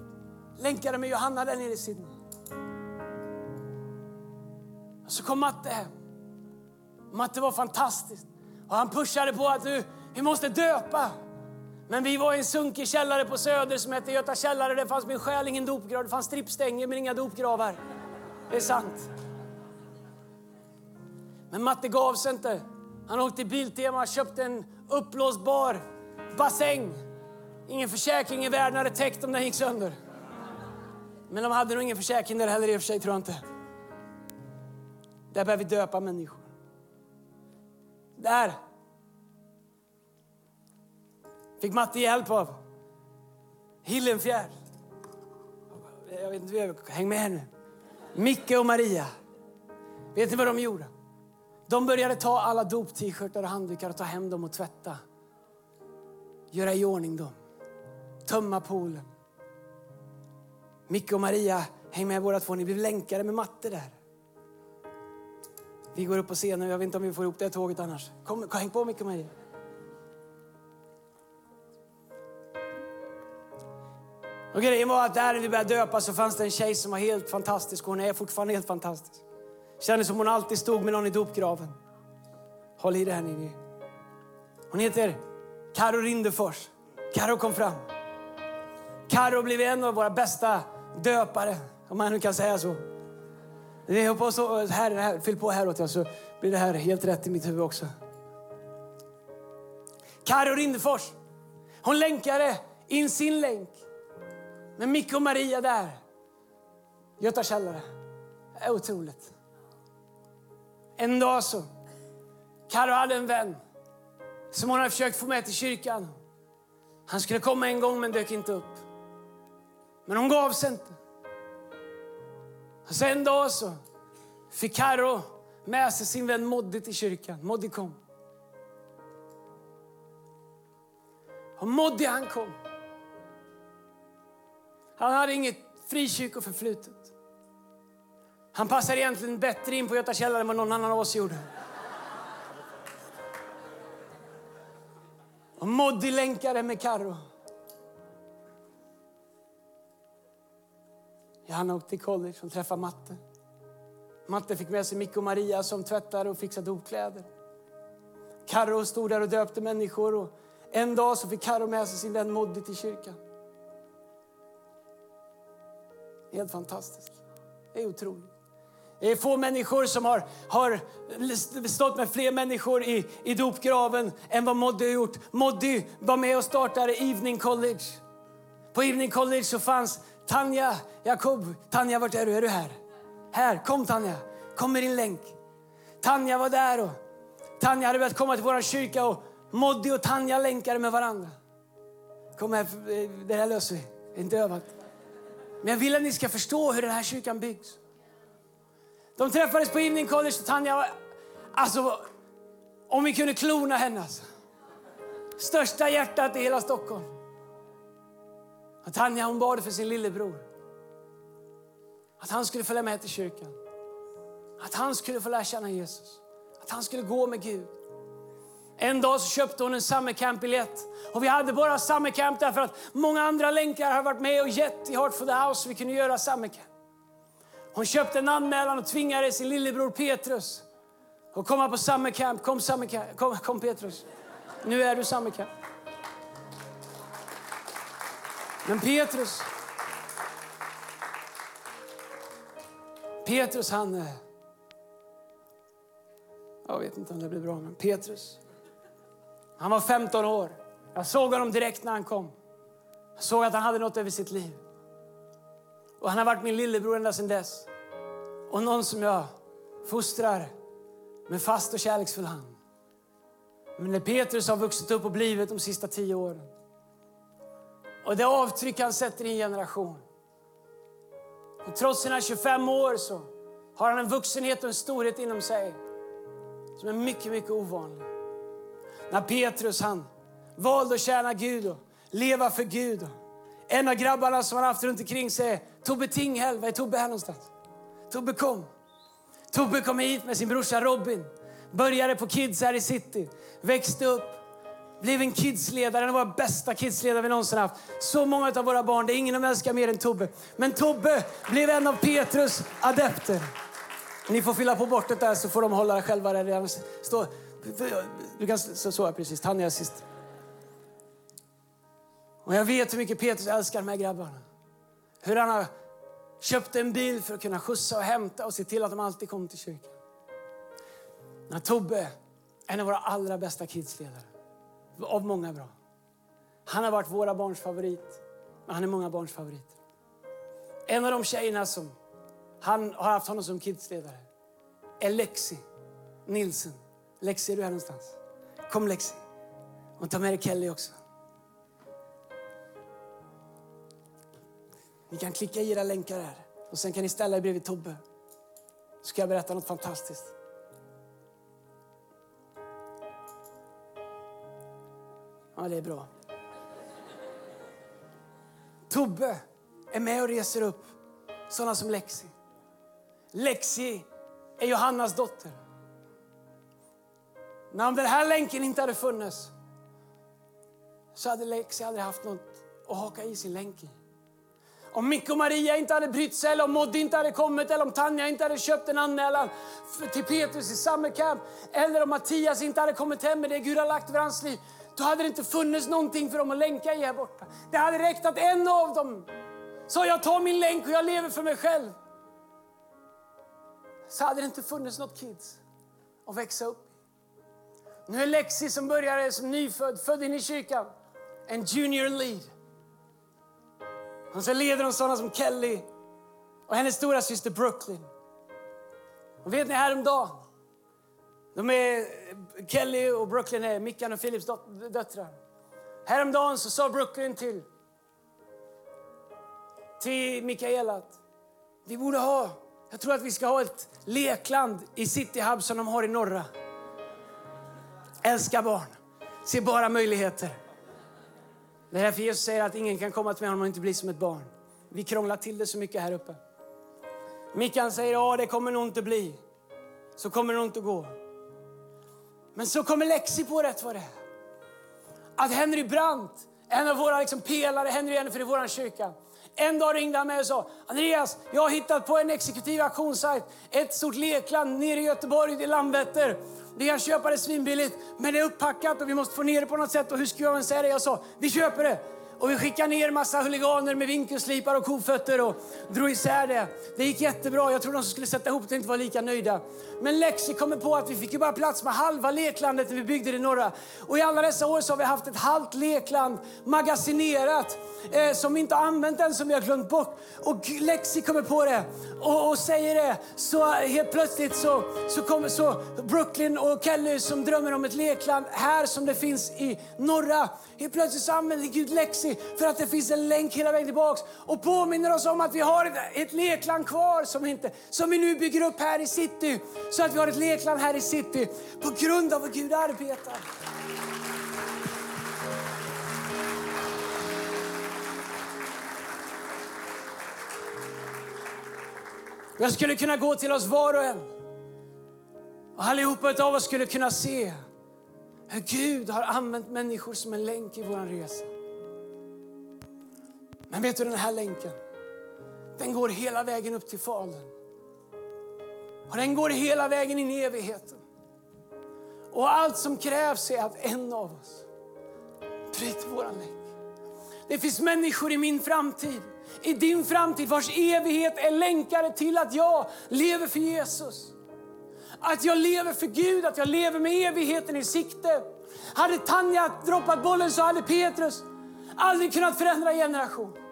länkade med Johanna där nere i Sydney. Och så kom Matte hem. Matte var fantastisk. Och han pushade på att nu, vi måste döpa. Men vi var i en sunkig källare på Söder som hette Göta källare. Det fanns min själ ingen dopgrav. Det fanns strippstänger men inga dopgravar. Det är sant. Men Matte gav sig inte. Han åkte till Biltema och köpte en uppblåsbar bassäng. Ingen försäkring i världen hade täckt om den gick sönder. Men de hade nog ingen försäkring där heller i och för sig, tror jag inte. Där behöver vi döpa människor. Där fick Matte hjälp av Hillenfjärd. Jag vet inte, häng med här nu. Micke och Maria. Vet ni vad de gjorde? De började ta alla dop-t-shirtar och handdukar och ta hem dem och tvätta. Göra i ordning dem. Tömma poolen. Micke och Maria Häng med båda två, ni blev länkade med matte där. Vi går upp på scenen, jag vet inte om vi får ihop det tåget annars. Kom, häng på Micke och Maria. Och grejen var att där när vi började döpa så fanns det en tjej som var helt fantastisk. Hon är fortfarande helt fantastisk. Kändes som hon alltid stod med någon i dopgraven. Håll i det här Ninni. Hon heter Karo Rindefors. Karo kom fram. Karo blev en av våra bästa döpare, om man nu kan säga så. Vi hoppas på så, här, här, fyll på häråt så blir det här helt rätt i mitt huvud också. Karo Rindefors, hon länkade in sin länk. Med Micke och Maria där. Göta källare. Det är otroligt. En dag så, Carro hade en vän som hon hade försökt få med till kyrkan. Han skulle komma en gång men dök inte upp. Men hon gav sig inte. Och så en dag så fick Carro med sig sin vän Moddi till kyrkan. Moddi kom. Och Moddi han kom. Han hade inget frikyrkoförflutet. Han passar egentligen bättre in på Göta källare än vad någon annan av oss gjorde. Och Moddi länkade med Carro. Johanna åkte till college och träffade Matte. Matte fick med sig Micke och Maria som tvättade och fixade dopkläder. Karro stod där och döpte människor. Och en dag så fick Karro med sig sin vän Moddi till kyrkan. Helt fantastiskt. Det är otroligt. Det är få människor som har, har stått med fler människor i, i dopgraven än vad Moddy har gjort. Moddy var med och startade Evening College. På Evening College så fanns Tanja Jakob. Tanja, vart är du? Är du här? Här, kom Tanja. Kom med din länk. Tanja var där och Tanja hade börjat komma till vår kyrka och Moddy och Tanja länkade med varandra. Kom här, eh, det här löser vi. Det är inte övat. Men jag vill att ni ska förstå hur den här kyrkan byggs. De träffades på Evening College och Tanja var, alltså, om vi kunde klona henne alltså. Största hjärtat i hela Stockholm. Och Tanja hon bad för sin lillebror. Att han skulle följa med till kyrkan. Att han skulle få lära känna Jesus. Att han skulle gå med Gud. En dag så köpte hon en summercamp-biljett. Och vi hade bara summercamp därför att många andra länkar har varit med och gett i Heart for the House vi kunde göra summercamp. Hon köpte en anmälan och tvingade sin lillebror Petrus att komma på summercamp. Kom, summercamp. Kom, kom Petrus, nu är du summercamp. Men Petrus, Petrus han, eh, jag vet inte om det blir bra, men Petrus, han var 15 år. Jag såg honom direkt när han kom. Jag såg att han hade något över sitt liv. Och han har varit min lillebror ända sedan dess. Och någon som jag fostrar med fast och kärleksfull hand. Men när Petrus har vuxit upp och blivit de sista tio åren. Och det avtryck han sätter i en generation. Och trots sina 25 år så har han en vuxenhet och en storhet inom sig som är mycket, mycket ovanlig. När Petrus han valde att tjäna Gud och leva för Gud. En av grabbarna som han haft runt omkring sig Tobbe Tinghäll. Var är Tobbe här någonstans? Tobbe kom. Tobbe kom hit med sin brorsa Robin. Började på Kids här i city. Växte upp. Blev en kidsledare, en av våra bästa kidsledare vi någonsin haft. Så många av våra barn, det är ingen de älskar mer än Tobbe. Men Tobbe blev en av Petrus adepter. Ni får fylla på bortet där så får de hålla själva där. Stå. Du kan så, så precis, Tanja sist. Och jag vet hur mycket Petrus älskar de här grabbarna. Hur han har köpt en bil för att kunna skjutsa och hämta och se till att de alltid kom till kyrkan. När Tobbe, en av våra allra bästa kidsledare, av många bra. Han har varit våra barns favorit, men han är många barns favorit. En av de tjejerna som han har haft honom som kidsledare är Lexi Nilsen. Lexi, är du här någonstans? Kom Lexi. Och ta med dig Kelly också. Ni kan klicka i era länkar här och sen kan ni ställa er bredvid Tobbe. Så ska jag berätta något fantastiskt. Ja, det är bra. Tobbe är med och reser upp sådana som Lexi. Lexi är Johannas dotter. Men om den här länken inte hade funnits så hade Lexi aldrig haft något att haka i sin länk i. Om Micke och Maria inte hade brytt sig, eller om Moddi inte hade kommit, eller om Tanja inte hade köpt en anmälan till Petrus i Summer Camp, eller om Mattias inte hade kommit hem med det Gud har lagt över hans liv, då hade det inte funnits någonting för dem att länka i här borta. Det hade räckt att en av dem sa jag tar min länk och jag lever för mig själv. Så hade det inte funnits något kids att växa upp. Nu är Lexi som började som nyfödd, född in i kyrkan, en junior lead. Och sen leder hon sådana som Kelly och hennes stora syster Brooklyn. Och vet ni häromdagen, de är, Kelly och Brooklyn är Mickan och Philips döttrar. Häromdagen så sa Brooklyn till, till Mikaela att vi borde ha, jag tror att vi ska ha ett lekland i City Hub som de har i norra. Älska barn, se bara möjligheter. Det är därför Jesus säger att ingen kan komma till mig om man inte blir som ett barn. Vi krånglar till det så mycket här uppe. Mikael säger ja, det kommer nog inte bli. Så kommer det nog inte gå. Men så kommer Lexi på rätt vad det är. Att Henry Brandt, en av våra liksom pelare, Henry Jennifer i vår kyrka. En dag ringde han mig och sa, Andreas, jag har hittat på en exekutiv auktionssajt, ett stort lekland nere i Göteborg, i Landvetter. Vi kan köpa det svinbilligt, men det är upppackat och vi måste få ner det på något sätt. Och hur ska jag säga det? Jag sa, vi köper det. Och vi skickade ner massa huliganer med vinkelslipar och kofötter och drog isär det. Det gick jättebra. Jag tror de som skulle sätta ihop det inte var lika nöjda. Men Lexi kommer på att vi fick ju bara plats med halva leklandet när vi byggde det norra. Och i alla dessa år så har vi haft ett halvt lekland magasinerat eh, som vi inte har använt än, som vi har glömt bort. Och Lexi kommer på det och, och säger det. Så helt plötsligt så, så kommer så Brooklyn och Kelly som drömmer om ett lekland här som det finns i norra. Helt plötsligt så använder Gud Lexi för att det finns en länk hela vägen tillbaks och påminner oss om att vi har ett, ett lekland kvar som, inte, som vi nu bygger upp här i city. Så att vi har ett lekland här i city på grund av vad Gud arbetar. Jag skulle kunna gå till oss var och en. Och allihopa av oss skulle kunna se hur Gud har använt människor som en länk i vår resa. Men vet du den här länken? Den går hela vägen upp till Fadern. Och den går hela vägen in i evigheten. Och allt som krävs är att en av oss bryter vår länk. Det finns människor i min framtid, i din framtid vars evighet är länkade till att jag lever för Jesus. Att jag lever för Gud, att jag lever med evigheten i sikte. Hade Tanja droppat bollen så hade Petrus aldrig kunnat förändra generation.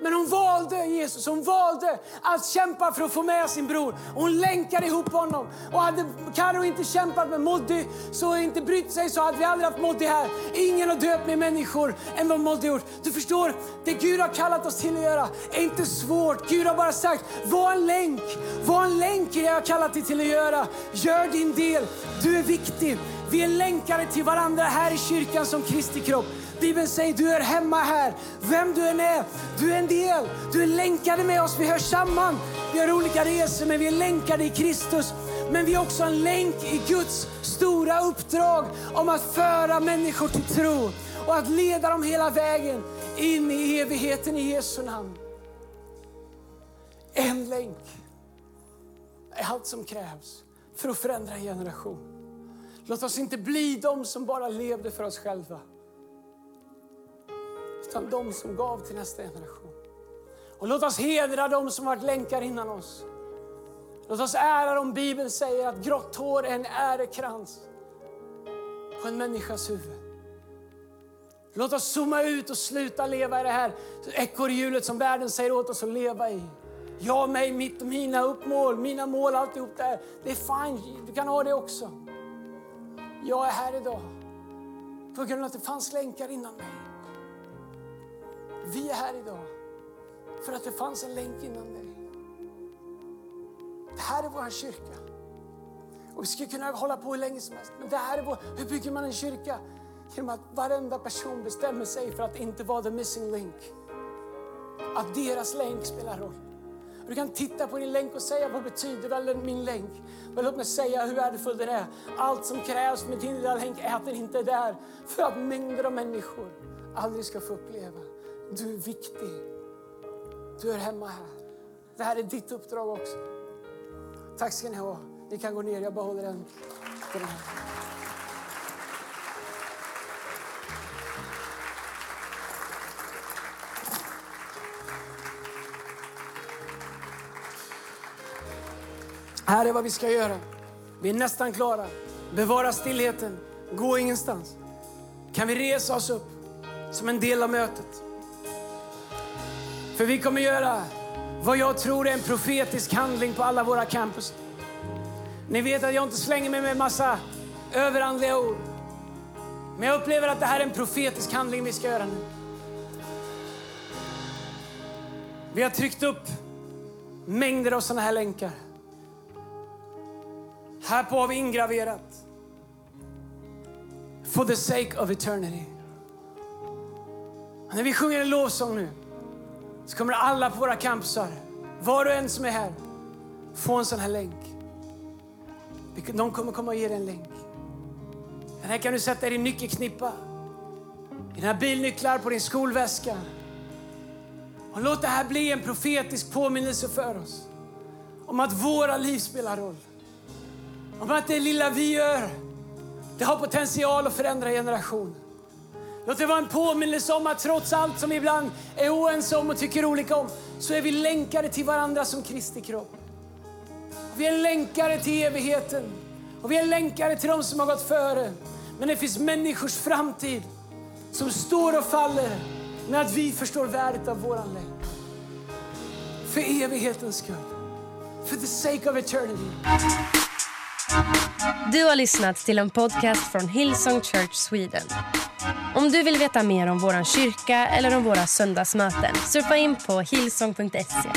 Men hon valde Jesus, hon valde att kämpa för att få med sin bror. Hon länkade ihop honom. Och hade Karo inte kämpat med Moddy, så inte brytt sig, så hade vi aldrig haft Moddy här. Ingen har döpt mer människor än vad Moddy gjort. Du förstår, det Gud har kallat oss till att göra är inte svårt. Gud har bara sagt, var en länk. Var en länk i det jag har kallat dig till att göra. Gör din del. Du är viktig. Vi är länkade till varandra här i kyrkan som Kristi kropp. Bibeln säger du är hemma här. Vem du än är, du är en del. Du är länkade med oss, vi hör samman. Vi har olika resor men vi är länkade i Kristus. Men vi är också en länk i Guds stora uppdrag om att föra människor till tro och att leda dem hela vägen in i evigheten i Jesu namn. En länk är allt som krävs för att förändra en generation. Låt oss inte bli de som bara levde för oss själva utan de som gav till nästa generation. Och låt oss hedra de som varit länkar innan oss. Låt oss ära dem. Bibeln säger att grått hår är en ärekrans på en människas huvud. Låt oss zooma ut och sluta leva i det här ekorrhjulet som världen säger åt oss att leva i. Jag, mig, mitt och mina uppmål, mina mål, alltihop det här. Det är fine, du kan ha det också. Jag är här idag på grund av att det fanns länkar innan mig. Vi är här idag för att det fanns en länk innan dig. Det här är vår kyrka. Och vi skulle kunna hålla på hur länge som helst. Men det här är vår, hur bygger man en kyrka? Genom att varenda person bestämmer sig för att inte vara the missing link. Att deras länk spelar roll. Du kan titta på din länk och säga vad betyder väl min länk? Men låt mig säga hur värdefull den är. Allt som krävs med din lilla länk är att den inte är där för att mängder av människor aldrig ska få uppleva. Du är viktig. Du är hemma här. Det här är ditt uppdrag också. Tack ska ni ha. Ni kan gå ner, jag behåller den. den. Här är vad vi ska göra. Vi är nästan klara. Bevara stillheten. Gå ingenstans. Kan vi resa oss upp som en del av mötet? För vi kommer göra vad jag tror är en profetisk handling på alla våra campus. Ni vet att jag inte slänger mig med massa överandliga ord. Men jag upplever att det här är en profetisk handling vi ska göra nu. Vi har tryckt upp mängder av sådana här länkar. Här på har vi ingraverat For the sake of eternity. När vi sjunger en lovsång nu så kommer alla på våra campusar, var och en som är här, få en sån här länk. De kommer komma och ge dig en länk. Den här kan du sätta i din nyckelknippa, dina bilnycklar, på din skolväska. Och låt det här bli en profetisk påminnelse för oss om att våra liv spelar roll. Om att det lilla vi gör, det har potential att förändra generationer. Låt det vara en påminnelse om att trots allt som vi ibland är oense om och tycker olika om, så är vi länkade till varandra som Kristi kropp. Vi är länkade till evigheten och vi är länkade till dem som har gått före. Men det finns människors framtid som står och faller när att vi förstår värdet av våran länk. För evighetens skull. For the sake of eternity. Du har lyssnat till en podcast från Hillsong Church Sweden. Om du vill veta mer om vår kyrka eller om våra söndagsmöten surfa in på hillsong.se.